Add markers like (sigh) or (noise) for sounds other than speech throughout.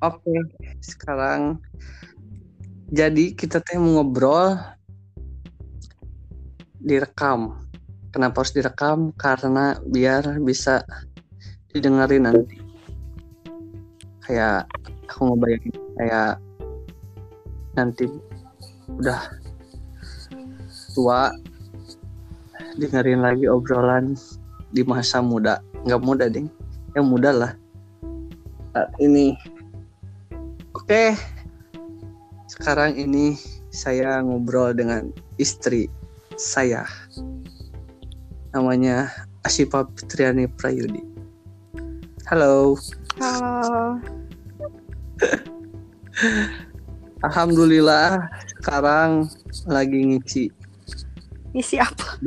Oke, sekarang jadi kita teh mau ngobrol direkam. Kenapa harus direkam? Karena biar bisa didengarin nanti. Kayak aku ngebayangin kayak nanti udah tua dengerin lagi obrolan di masa muda nggak muda ding yang muda lah saat ini. Oke. Sekarang ini saya ngobrol dengan istri saya. Namanya Asipa Fitriani Prayudi. Halo. Halo. Alhamdulillah sekarang lagi ngisi. Isi apa?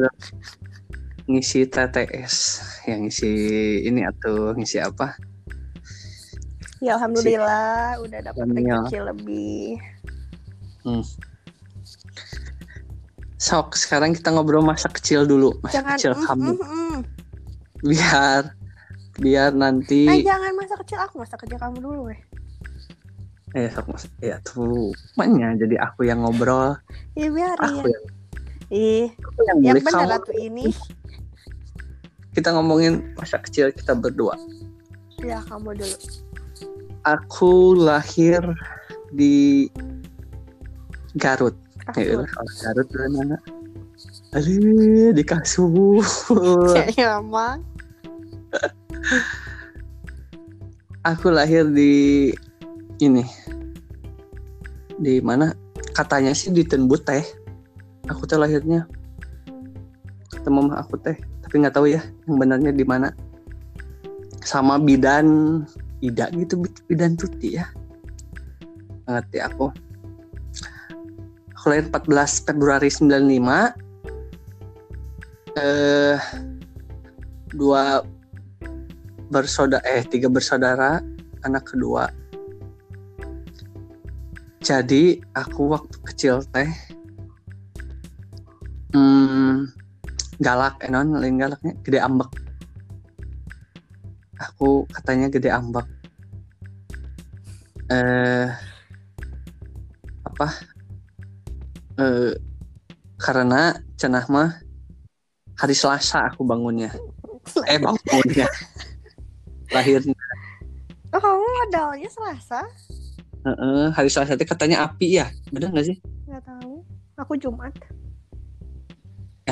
ngisi TTS yang ngisi ini atau ngisi apa Ya alhamdulillah udah dapat rezeki lebih. sok sekarang kita ngobrol masa kecil dulu masa Jangan kecil mm, kamu mm, mm. biar biar nanti Eh jangan masa kecil aku, masa kecil kamu dulu weh. eh sok mas ya tuh makanya jadi aku yang ngobrol Iya biar aku ya. yang Ih, aku yang yang benar kamu ini. kita ngomongin masa kecil kita berdua Ya kamu dulu. Aku lahir di Garut. Ya Kasur. kalau Garut mana Aduh, di kasur. Ya emang. aku lahir di ini. Di mana? Katanya sih di Tenbut teh. Aku teh lahirnya. Kata mama aku teh. Tapi nggak tahu ya yang benarnya di mana. Sama bidan Ida gitu Bid- bidan Tuti ya. Ngerti aku. Aku lahir 14 Februari 95 eh dua bersaudara eh tiga bersaudara anak kedua. Jadi aku waktu kecil teh hmm, galak enon lain galaknya gede ambek aku katanya gede ambek eh apa? Eh karena cenah mah hari Selasa aku bangunnya. Eh bangunnya. Lahirnya. Oh kamu modalnya Selasa? Heeh, hari Selasa itu katanya api ya. Bener nggak sih? Gak tahu. Aku Jumat.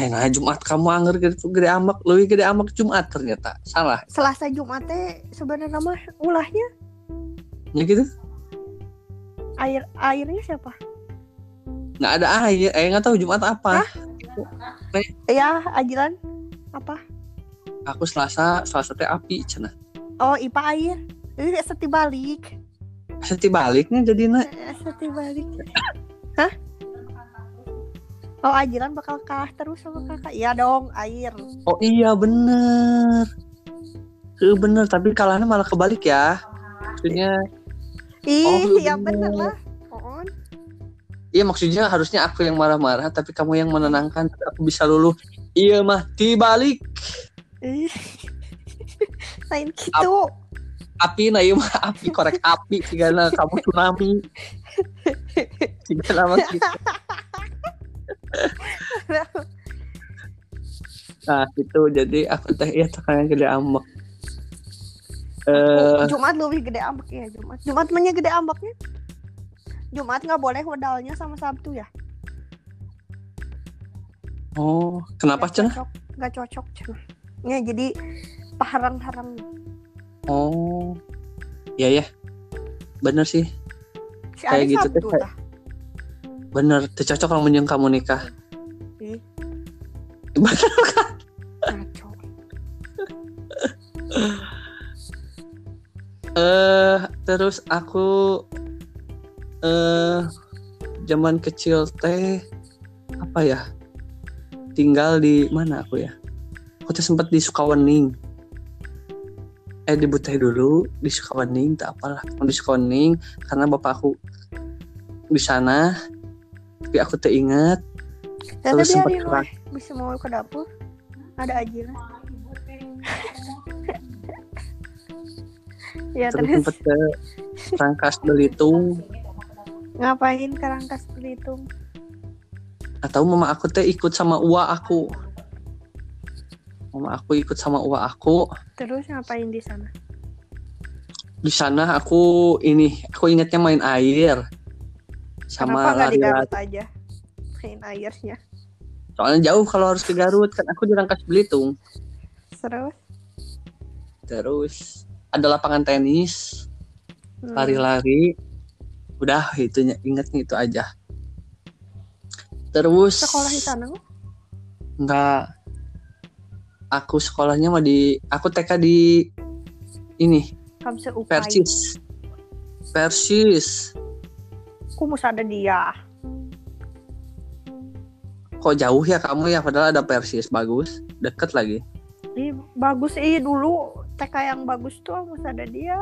Eh nah Jumat kamu anger gitu gede amak lebih gede amak Jumat ternyata salah Selasa Jumat teh sebenarnya mah ulahnya ya gitu air airnya siapa? nggak ada air eh nggak tahu Jumat apa Ya ajilan apa? aku Selasa Selasa teh api cina Oh IPA air. Ini seti balik. seti baliknya jadi na Eh, Seti balik. (laughs) Hah? Oh ajilan bakal kalah terus sama kakak. Iya dong air. oh iya bener Eh, bener tapi kalahnya malah kebalik ya maksudnya Ih, Oh, ya bener. bener lah. Iya maksudnya harusnya aku yang marah-marah tapi kamu yang menenangkan aku bisa luluh iya mah dibalik. Lain (laughs) gitu. api nah iya mah api korek api segala kamu tsunami (laughs) segala gitu. (laughs) nah itu jadi aku teh ya tekannya gede ambek eh Jumat lebih gede ambek ya Jumat. Jumat mainnya gede ambeknya. Jumat nggak boleh modalnya sama Sabtu ya. oh kenapa cocok, nggak cocok cenah. Ya jadi paharang-harang. oh iya ya bener sih Si Kayak gitu Sabtu teh. Bener teh cocok kalau menjeng kamu nikah Ih. bener Ngaco. eh terus aku eh zaman kecil teh apa ya tinggal di mana aku ya aku tuh sempat di Sukawening eh di Buteh dulu di Sukawening tak apalah di Sukawening karena bapak aku di sana tapi aku teh ingat Dan Terus keras. weh. Bisa mau ke dapur. Ada aja (laughs) ya terus terus sempet ke Rangkas Belitung Ngapain ke Rangkas Belitung? atau mama aku teh ikut sama uwa aku mama aku ikut sama uwa aku Terus ngapain di sana? di sana aku ini aku ingatnya main air sama Kenapa nggak di Garut aja? Main airnya. soalnya jauh kalau harus ke Garut kan aku di Rangkas Belitung Terus? terus ada lapangan tenis Hmm. lari-lari udah itunya ingatnya itu aja terus Sekolah di sana? Enggak. Aku sekolahnya mah di aku TK di ini. Persis. Persis. Aku mesti ada dia. Kok jauh ya kamu ya padahal ada Persis bagus, deket lagi. Ih, bagus ih dulu TK yang bagus tuh mesti ada dia.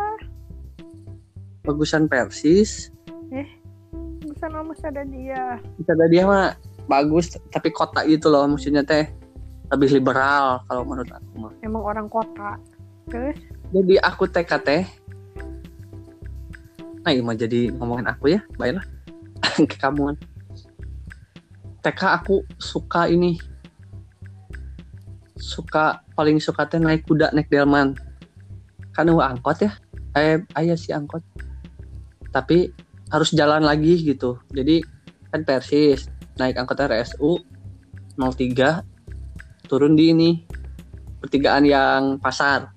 Bagusan Persis. Bisa mesti ada dia. Bisa ada dia mah bagus tapi kota gitu loh maksudnya teh lebih liberal kalau menurut aku mah. Emang orang kota. Terus? Jadi aku TK teh Nah, ini mah jadi ngomongin aku ya, baiklah. (laughs) Ke kamu kan. TK aku suka ini. Suka paling suka teh naik kuda naik delman. Kan wah angkot ya. Eh, ayah sih angkot. Tapi harus jalan lagi gitu. Jadi kan persis naik angkot RSU 03 turun di ini pertigaan yang pasar.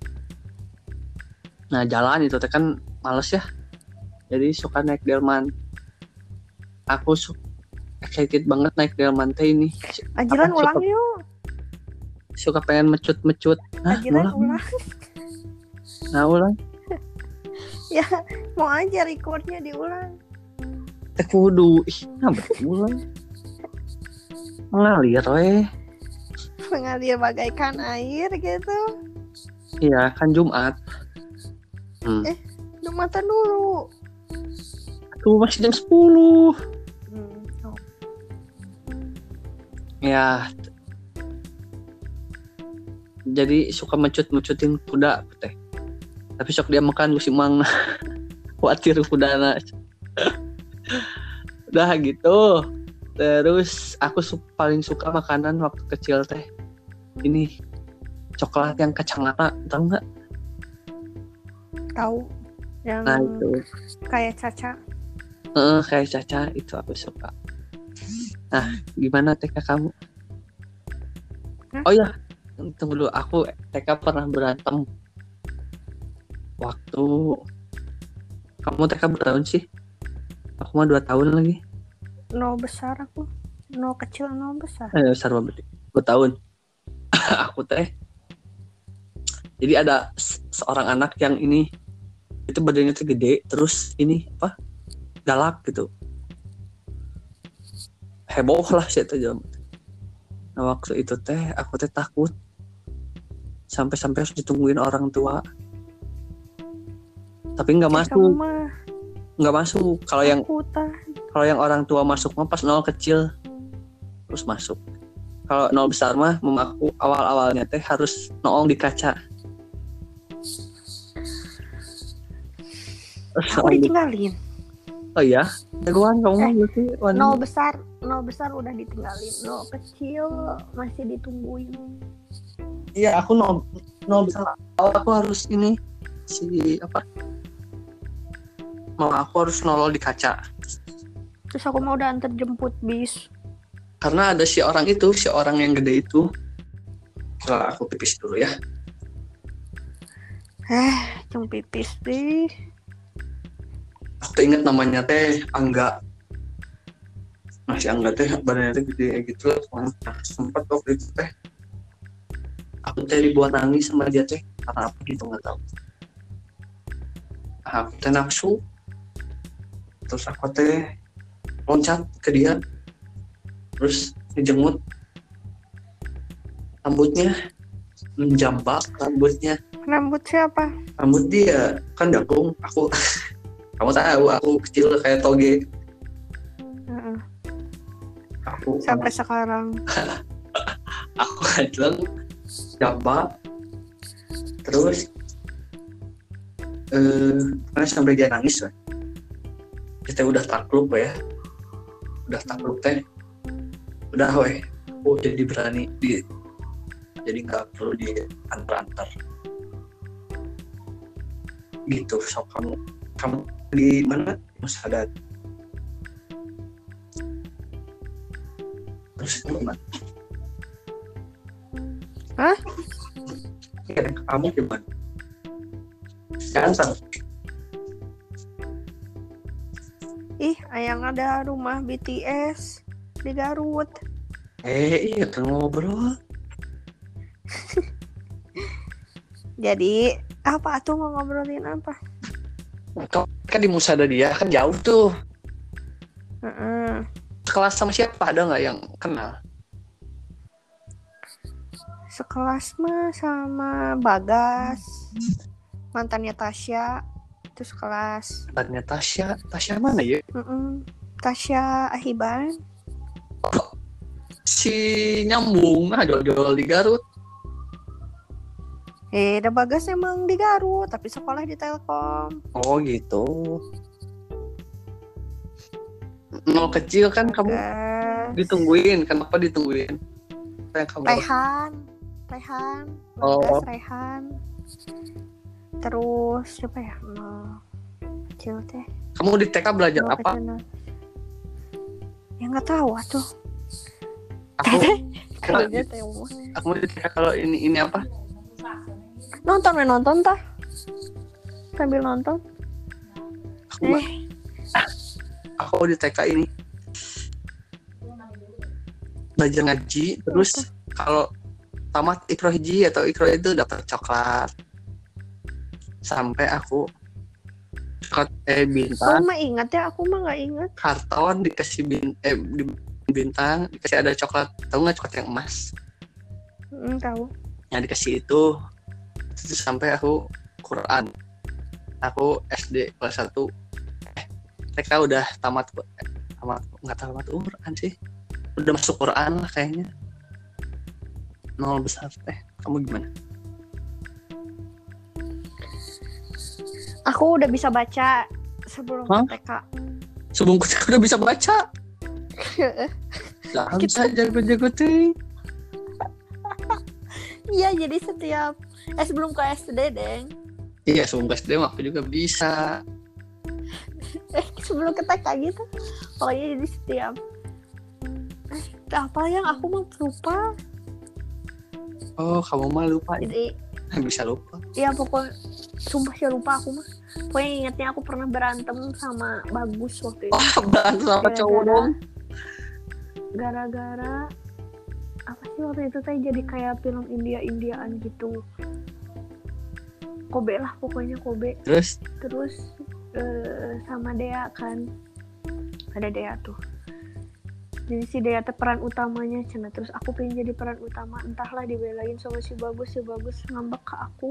Nah jalan itu teh kan males ya. Jadi suka naik delman. Aku su excited banget naik delman teh ini. Ajiran Apa, ulang suka- yuk. Suka pengen mecut-mecut. Ajiran ulang? ulang. Nah ulang. (laughs) ya, mau aja recordnya diulang. Teh kudu. Ih, nah ulang. Mengalir weh. Mengalir bagaikan air gitu. Iya kan Jumat. Hmm. Eh. Jumatan dulu. Tuh masih jam 10. Hmm. oh. Ya. Jadi suka mecut-mecutin kuda teh. Tapi sok dia makan si mang (laughs) khawatir kudana. (laughs) Udah gitu. Terus aku su- paling suka makanan waktu kecil teh. Ini coklat yang kacang nata, tau nggak? Tahu. Yang Nah itu, kayak caca. Heeh, kayak caca itu aku suka. Nah, gimana TK kamu? Hah? Oh ya, tunggu dulu. Aku TK pernah berantem. Waktu kamu TK berapa tahun sih? Aku mah dua tahun lagi. No besar aku. No kecil, no besar. Eh, besar banget. Dua tahun. (laughs) aku teh. Jadi ada se- seorang anak yang ini itu badannya tuh gede, terus ini apa? Galak gitu. Heboh lah sih itu jam. Nah waktu itu teh aku teh takut sampai-sampai harus ditungguin orang tua. Tapi nggak masuk, nggak masuk. Kalau yang kalau yang orang tua masuk mah pas nol kecil terus masuk kalau nol besar mah memaku awal awalnya teh harus noong di kaca Aku ditinggalin. Oh iya jagoan kamu Eh, berarti Wan. Nol besar, nol besar udah ditinggalin. Nol kecil masih ditungguin. iya aku nol nol besar aku harus ini si apa mama aku harus nolol di kaca Terus aku mau udah antar jemput bis. karena ada si orang itu si orang yang gede itu kalau aku pipis dulu ya Eh, cung pipis deh. Aku tuh inget namanya teh Angga. Nah si Angga teh badannya teh gede gitu. Lah sempat waktu itu teh. Aku teh dibuat nangis sama dia teh. Karena apa gitu nggak tahu. Nah, aku teh nafsu. Terus aku teh loncat ke dia. Terus dijemut. Rambutnya menjambak rambutnya. Rambut siapa? rambut dia kan dakung aku (laughs) kamu tahu aku kecil kayak toge. Heeh. aku Sampai sekarang. (laughs) aku kadang jambak terus eh pokoknya sampai dia nangis lah kita udah takluk ya. Udah takluk teh. Udah weh oh jadi berani di jadi nggak perlu diantar-antar. Gitu so kamu kamu di mana? Musadat terus gimana? Hah? Ya, kamu gimana? Ganteng Ih, ayang ada rumah BTS di Garut. eh iya kan ngobrol. (laughs) Jadi, apa tuh mau ngobrolin apa? kau kan di musada dia kan jauh tuh Heeh. kelas sama siapa ada nggak yang kenal Sekelas mah sama Bagas, mantannya Tasya, terus kelas. Tanya Tasya Tasya mana ya Mm-mm. Tasya Ahiban. si nyambung nah jual-jual di Garut Eh, ada Bagas emang di Garut, tapi sekolah di Telkom. oh gitu nol kecil kan kamu Bagas. ditungguin kenapa ditungguin yang kamu Rehan, Rehan, Oh. Bagas Rehan. Terus siapa ya? Nol kecil teh. kamu di TK belajar Nol apa kecil, nol. Ya nggak tahu atuh. aku umur. aku di TK kalau ini ini apa Nonton we nonton tah. Sambil nonton. aku Eh, aku di TK ini. Belajar ngaji terus kalau tamat ikro hiji atau ikro itu dapat coklat. Sampai aku coklat eh Aku bintang mah ingat ya, aku mah nggak ingat. karton dikasih bin, eh, di- bintang dikasih ada coklat. Tahu nggak coklat yang emas? Hmm, tahu. yang dikasih itu sampai aku Quran. Aku SD kelas 1 eh TK udah tamat eh, tamat nggak tamat Quran sih. Udah masuk Quran lah kayaknya. Nol besar teh kamu gimana? Aku udah bisa baca sebelum Hah? TK. sebelum kita udah bisa baca? (laughs) Kita- saja jago-jago teh (laughs) Iya, jadi setiap eh sebelum ke SD, Deng. iya sebelum ke SD aku juga bisa (laughs) Eh, sebelum ke TK gitu. Pokoknya jadi setiap eh apa yang aku mau lupa. oh kamu mah lupa ya Jadi (laughs) bisa lupa ya pokoknya sumpah sih lupa aku mah. Pokoknya ingatnya aku pernah berantem sama Bagus waktu itu. oh (laughs) berantem sama cowok dong Gara-gara apa sih waktu itu teh jadi kayak film India-Indiaan gitu. Kobe lah pokoknya Kobe. terus? Terus eh, sama Dea kan. Ada Dea tuh. Jadi si Dea teh peran utamanya cina. Terus aku pengen jadi peran utama. Entahlah dibelain sama si bagus. Si bagus ngambek ke aku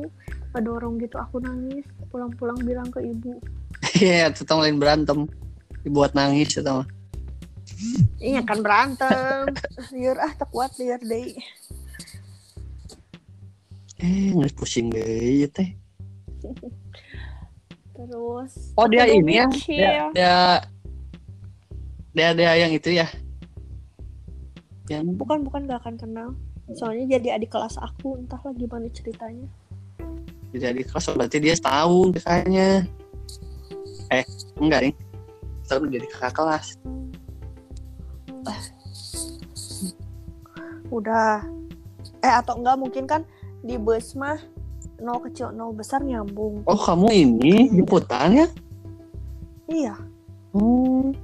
ngedorong gitu. Aku nangis pulang-pulang bilang ke ibu. (laughs) Iya tetang lain berantem. Dibuat nangis atau iya kan berantem liar ah tak kuat liar deh eh nggak pusing deh teh terus Oh dia ini ya? mikir, Dia, dia dia dia yang itu ya? Yang bukan bukan gak akan kenal soalnya jadi adik kelas aku entahlah gimana ceritanya jadi kelas berarti dia setahun kayaknya. Eh enggak nih? Setahun jadi kakak kelas. Udah eh atau enggak mungkin kan di bus mah nol kecil nol besar nyambung Oh kamu ini jemputan ya? iya Hmm.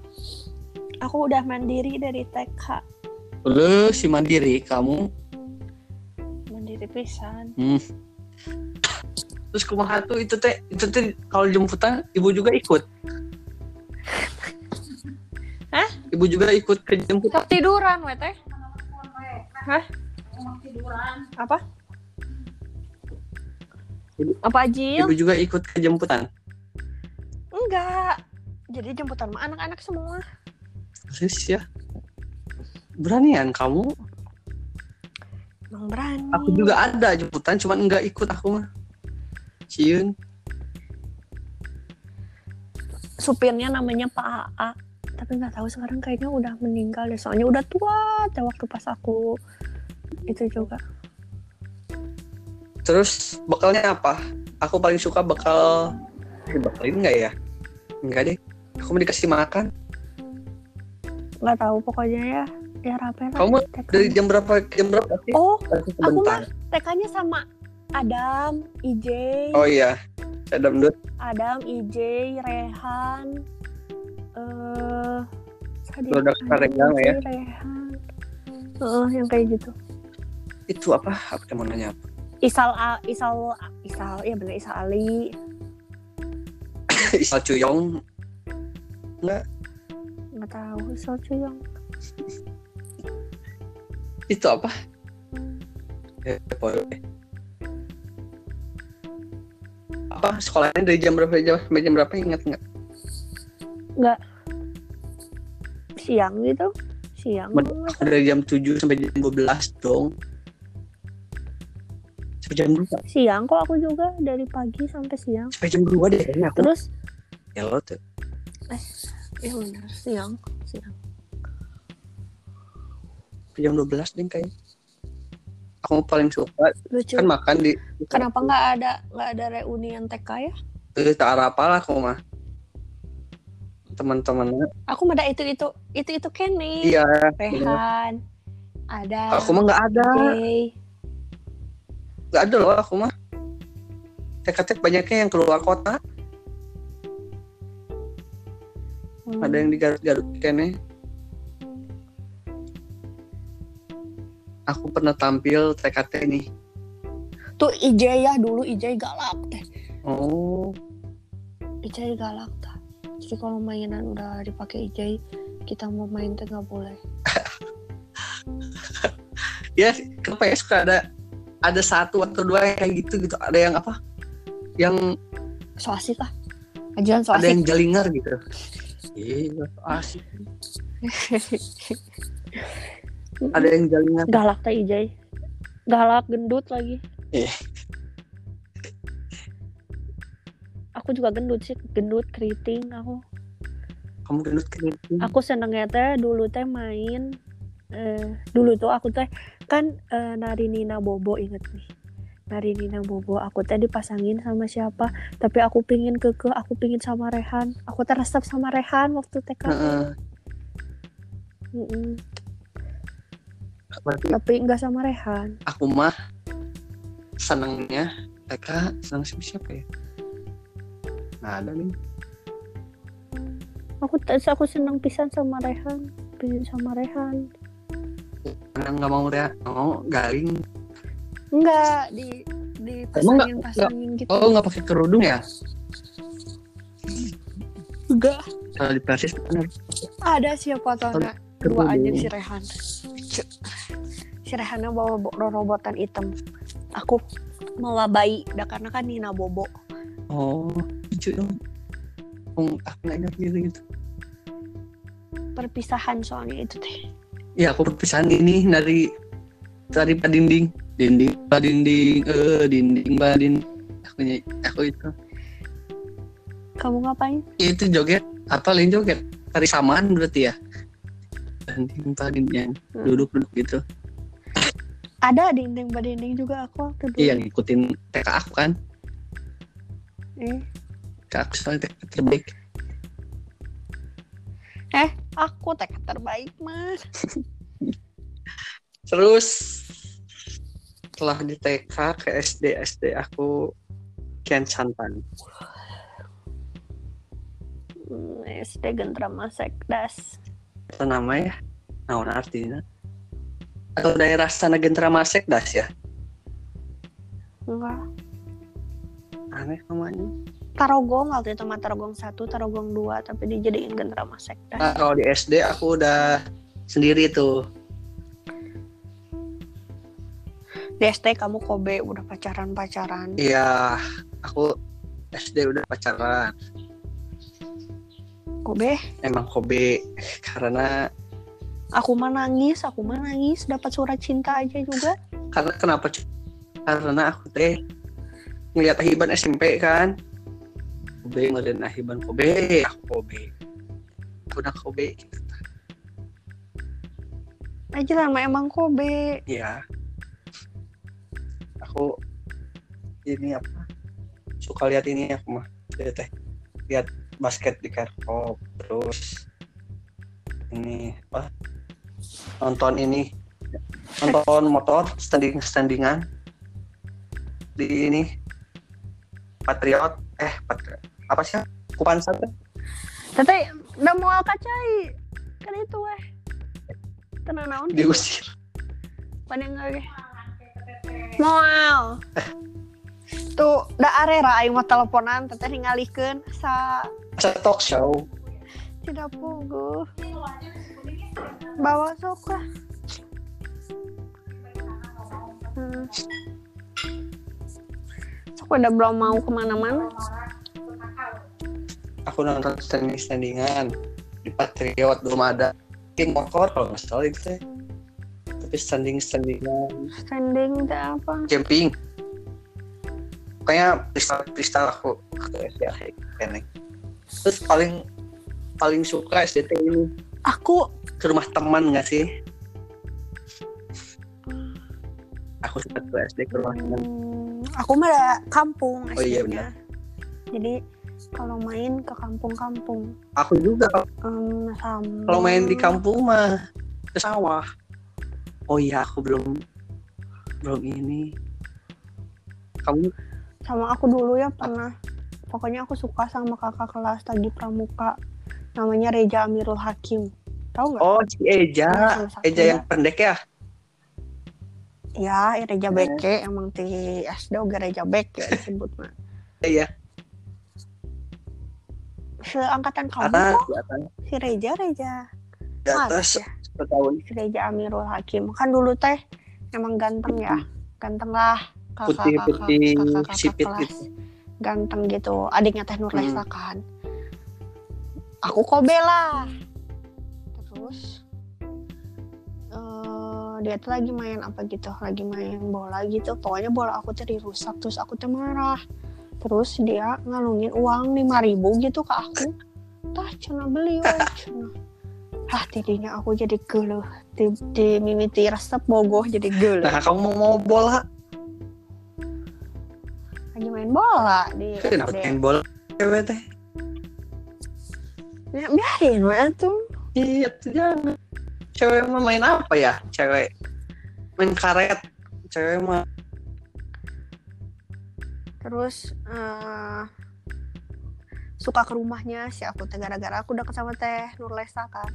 aku udah mandiri dari TK Lu si mandiri kamu. mandiri pisan Hmm. Terus kumaha tuh itu teh itu teh kalau jemputan ibu juga ikut. Hah? Ibu juga ikut ke jemputan. sok tiduran we teh hah apa Ibu- apa Jil Ibu juga ikut ke jemputan. enggak jadi jemputan mah anak-anak semua Terus ya. Beranian kamu. emang berani Aku juga ada jemputan, cuman enggak ikut aku mah. Ciun. supirnya namanya Pak AA tapi nggak tahu sekarang kayaknya udah meninggal deh soalnya udah tua teh waktu pas aku itu juga Terus bekalnya apa? Aku paling suka bekal eh, bekalin nggak ya? Enggak deh. Aku mau dikasih makan. nggak tahu pokoknya ya ya rapi Kamu TK. dari jam berapa jam berapa sih? oh aku mah. TK-nya sama Adam, IJ, Oh iya. Adam Dut. Adam, IJ, Rehan, tadi Produk IJ, ya? Rehan, Heeh, yang kayak gitu. Itu apa? Aku mau nanya apa? Isal, A- Isal, Isal, ya bener Isal Ali. (coughs) Isal Cuyong. Nggak tahu Isal Cuyong. (coughs) Itu apa? Eh. Apa sekolahnya dari jam berapa jam sampai jam berapa ingat nggak? Siang gitu, siang. Dari jam 7 sampai jam 12 dong. Sampai jam 2. Siang kok aku juga dari pagi sampai siang. Sampai jam 2 deh kayaknya aku. Terus, Ya lo tuh. ya bener siang, siang. Sampai jam 12 deh kayaknya. Aku paling suka Lucu. kan makan di Kenapa nggak ada nggak ada reunian TK ya? Eh, tak apa lah aku mah. Teman-temannya. Aku mah ada itu itu itu itu Kenny, Iya. Rehan, ada. Aku mah nggak ada. Nggak ada loh aku mah. TK banyaknya yang keluar kota. Hmm. Ada yang di Garut-Garut. Aku pernah tampil TKT nih. Tuh IJ ya dulu IJ galak teh. Oh, IJ galak tah. Jadi kalau mainan udah dipakai IJ, kita mau main tuh nggak boleh. (laughs) ya kenapa ya suka ada ada satu atau dua yang kayak gitu gitu. Ada yang apa? Yang So asik lah. Ajaran so ada yang asik. jalinger gitu. Iya, so asik. (laughs) Ada yang jalinger. galak teh IJ. Galak gendut lagi. Aku juga gendut sih, gendut keriting aku. Kamu gendut keriting. aku senengnya teh dulu teh main eh, dulu tuh aku teh kan eh, nari Nina Bobo inget nih nari Nina Bobo aku teh dipasangin sama siapa tapi aku pingin keke aku pingin sama Rehan aku teh resep sama Rehan waktu TK. Mm-mm. Berarti tapi nggak sama Rehan aku mah senangnya TK senang sama siapa ya? Ada nih. aku aku seneng pisan sama Rehan. Pingin sama Rehan. Karena nggak mau ya, nggak mau garing. enggak di dipasangin pasangin gitu. Oh nggak pakai kerudung ya? enggak Kalau di Persis bener. ada siapa tuh dua Kerudung. anjing si Rehan. Si Rehannya bawa bo- robotan hitam. Aku malah bayi. Dah karena kan Nina Bobo. Oh, lucu dong. Aku nggak ingat gitu gitu. perpisahan soalnya itu teh Ya aku perpisahan ini dari dari Pak Dinding, dinding Pak Dinding, eh dinding Pak Dinding. Aku aku itu kamu ngapain itu joget apa lain joget tari samaan berarti ya dinding Pak Dinding Hmm. duduk duduk gitu. ada dinding dinding juga aku waktu dulu Iya ngikutin TK aku kan. eh, Soalnya TK terbaik. aku tekad terbaik mas (laughs) Terus setelah di TK ke SD SD aku kian santan. Hmm, SD Gentrama Sekdas Apa nama ya? Naon artinya? Atau daerah sana Gentra Masek das ya? enggak Aneh namanya. Tarogong waktu itu mah Tarogong satu Tarogong dua tapi dijadiin Gentrama Sekdas Nah, kalau di SD aku udah sendiri tuh. di SD kamu Kobe udah pacaran pacaran Iya, aku SD udah pacaran. Kobe Emang hobi karena aku mah nangis aku mah nangis dapat surat cinta aja juga karena kenapa? Karena aku teh ngeliat Ahiban SMP kan. Kobe meren ahiban Kobe aku Kobe aku udah Kobe gitu. aja lah mah emang Kobe Iya. Aku ini apa? Suka lihat ini aku mah. Lihat teh. Lihat basket di Kerkop terus ini apa? Nonton ini. Nonton motor standing standingan di ini Patriot eh Patriot apa sih Kupan satu Tete udah mau kacai kan itu weh tenang naon diusir Pandang lagi. Moal. Tuh, da arera aing mah teleponan teteh ningalikeun sa Masa talk show tidak puguh. Bawa sok lah. Hmm. Sok udah belum mau ke mana-mana. Aku nonton standing standingan. Di Patriot belum ada. King motor kalau nggak salah itu teh. tapi standing standingan. Standing teh apa? camping. Kayaknya kristal kristal aku. Ke kayaknya terus paling paling suka SDT ini. Aku ke rumah teman nggak sih? Aku suka ke SD ke rumah teman. Hmm, aku mah kampung Oh iya, SD-nya. Jadi kalau main ke kampung-kampung. Aku juga em, sama kalau main di kampung mah ke sawah. Oh iya aku belum belum ini. Kamu? Sama aku dulu ya pernah. Pokoknya aku suka sama kakak kelas lagi pramuka. Namanya Reja Amirul Hakim. Tahu nggak? Oh si Eja. Eja ya. yang pendek ya? Ya Reja Eh. Beke. Emang ti SD Reja Bek ya disebut mah iya seangkatan kamu atas kok? di atas. Si Reja Reja. Di atas ya. satu tahun si Reja Amirul Hakim. Kan dulu teh emang ganteng ya. Ganteng lah. Putih- putih, kakak-kakak sipit kelas. gitu. ganteng gitu. Adiknya teh Nurlesa Hmm. kan. Aku Kobe lah terus eh, dia tuh lagi main apa gitu? Lagi main bola gitu. Pokoknya bola aku tuh dirusak terus aku tuh marah terus dia ngalungin uang lima ribu gitu ke aku. Tah cina beli weh (laughs) cina. Ah tidinya aku jadi geluh di, di mimiti resep bogoh jadi geluh nah kamu mau mau bola? Lagi main bola di kenapa main bola cewek teh? Ya, biarin weh tuh. Iya tuh jangan. Cewek mah main apa ya cewek? Main karet. Cewek mah terus eh, suka ke rumahnya si aku teh gara-gara aku deket sama teh Nurlesa kan.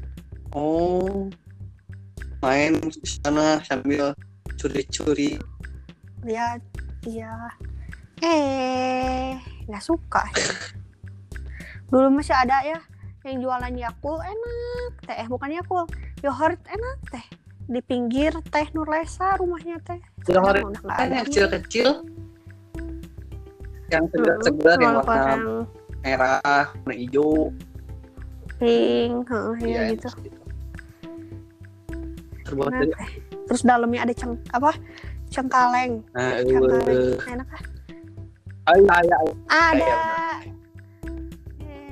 Oh main sana sambil curi-curi. Lihat iya. Eh nggak suka. Dulu masih ada ya yang jualan Yakul enak teh. Eh bukan Yakul yogurt enak teh. Di pinggir teh Nurlesa rumahnya teh. Yogurt udah yang kecil-kecil yang segar-segar yang warna merah warna hijau. Pink Iya, ya gitu. enak terbuat Enak dari terus dalamnya ada ceng apa? Cengkaleng. Nah, cengkaleng. Eh, enak ah ayo ayo ayo. Ada.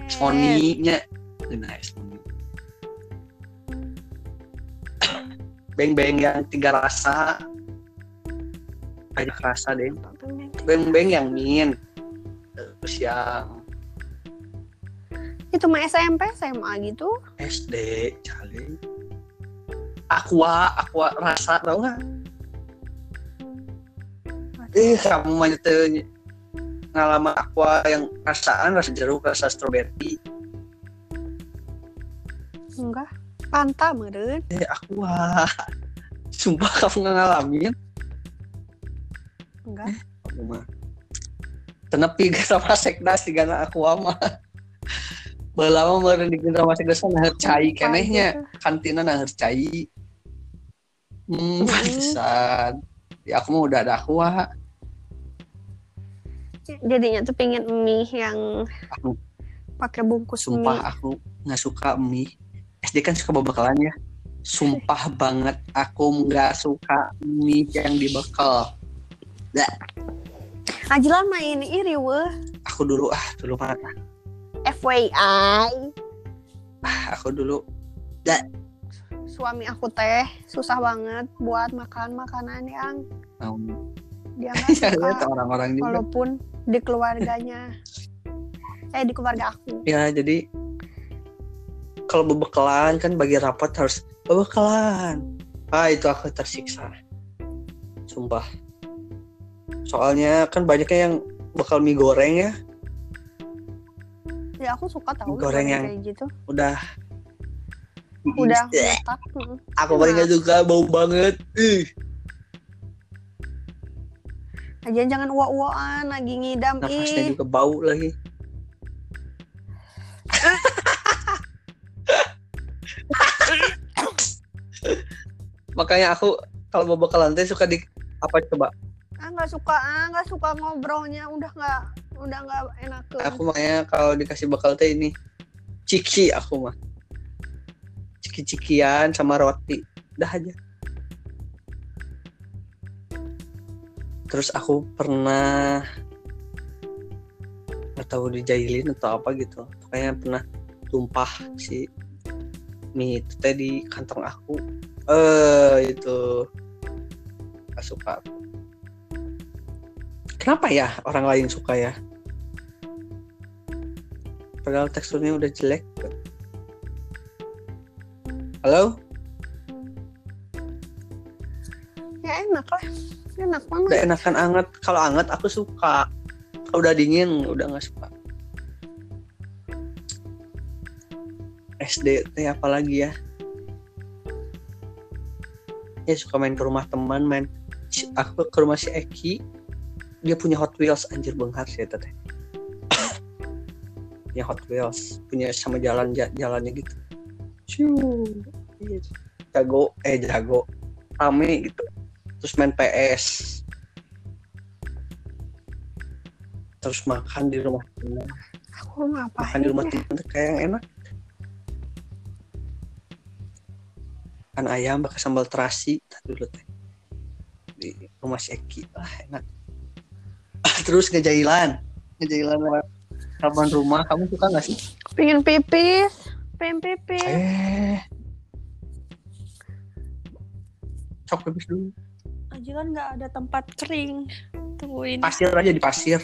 Sony-nya nice. Beng-beng yang tiga rasa. Banyak rasa deh beng-beng yang min terus yang itu mah SMP SMA gitu. SD cali. Aqua aqua rasa tau nggak? Eh kamu mah itu ngalaman aqua yang rasaan rasa jeruk rasa stroberi. Enggak. Fanta meren eh aqua. Sumpah kamu nggak ngalamin? Enggak. Aku mah tenepi sama sekdas di gana aku mah Belama meureun di sama sekdas nah cai kenehnya. kantina nah cai. Hmm pantesan ya aku mah udah ada aqua. Jadinya tuh pengen mie yang Aku- pakai bungkus mie. Sumpah aku nggak suka mie. SD kan suka bebekalan ya. Sumpah banget aku nggak suka mie yang dibekal ajilan mah ini iri weh. Aku dulu ah dulu mah FYI ah, aku dulu. Suami aku teh susah banget buat makan makanan yang um, dia (laughs) nggak ya lihat suka orang-orang juga. Walaupun di keluarganya. Eh di keluarga aku. Ya jadi kalau bebekalan kan bagi rapat harus bebekalan ah itu aku tersiksa. Sumpah soalnya kan banyaknya yang bekal mie goreng ya. Ya aku suka tahu Goreng yang- kayak gitu. udah udah Eh, masak mm. aku paling gak suka bau banget. Ih. Jangan uwa-uwaan lagi ngidam nafasnya ih. juga bau lagi. (laughs) Makanya aku kalau mau bekalan teh suka di apa coba ah nggak suka ah nggak suka ngobrolnya. Udah nggak udah nggak enak aku makanya kalau dikasih bekal teh ini ciki aku mah. Ciki-cikian sama roti. Udah aja. Terus aku pernah tahu dijailin atau apa gitu. Kayaknya pernah tumpah si mie itu teh di kantong aku. Eh itu. Gak suka. Kenapa ya orang lain suka ya? Padahal teksturnya udah jelek. Halo? Ya enak lah. Enak udah banget enakan anget. Kalau anget aku suka. Kalau udah dingin udah nggak suka. SD teh apalagi ya? Ya suka main ke rumah teman main aku ke rumah si Eki dia punya Hot Wheels anjir benghar sih itu teh (coughs) punya Hot Wheels punya sama jalan ja- jalannya gitu. Ciu. Iya, jago eh jago. Rame gitu. Terus main PS terus makan di rumah teman aku ngapain makan di rumah ya? teman kayak yang enak. Kan ayam pakai sambal terasi tadi dulu teh. Di rumah si Eki. Ah enak (laughs) terus ngejailan. Ngejailan lewat halaman rumah. Kamu suka nggak sih? Pengen pipis. Pengen pipis. Eh. Cok pipis dulu. Aja kan nggak ada tempat kering. Tungguin. Pasir aja di pasir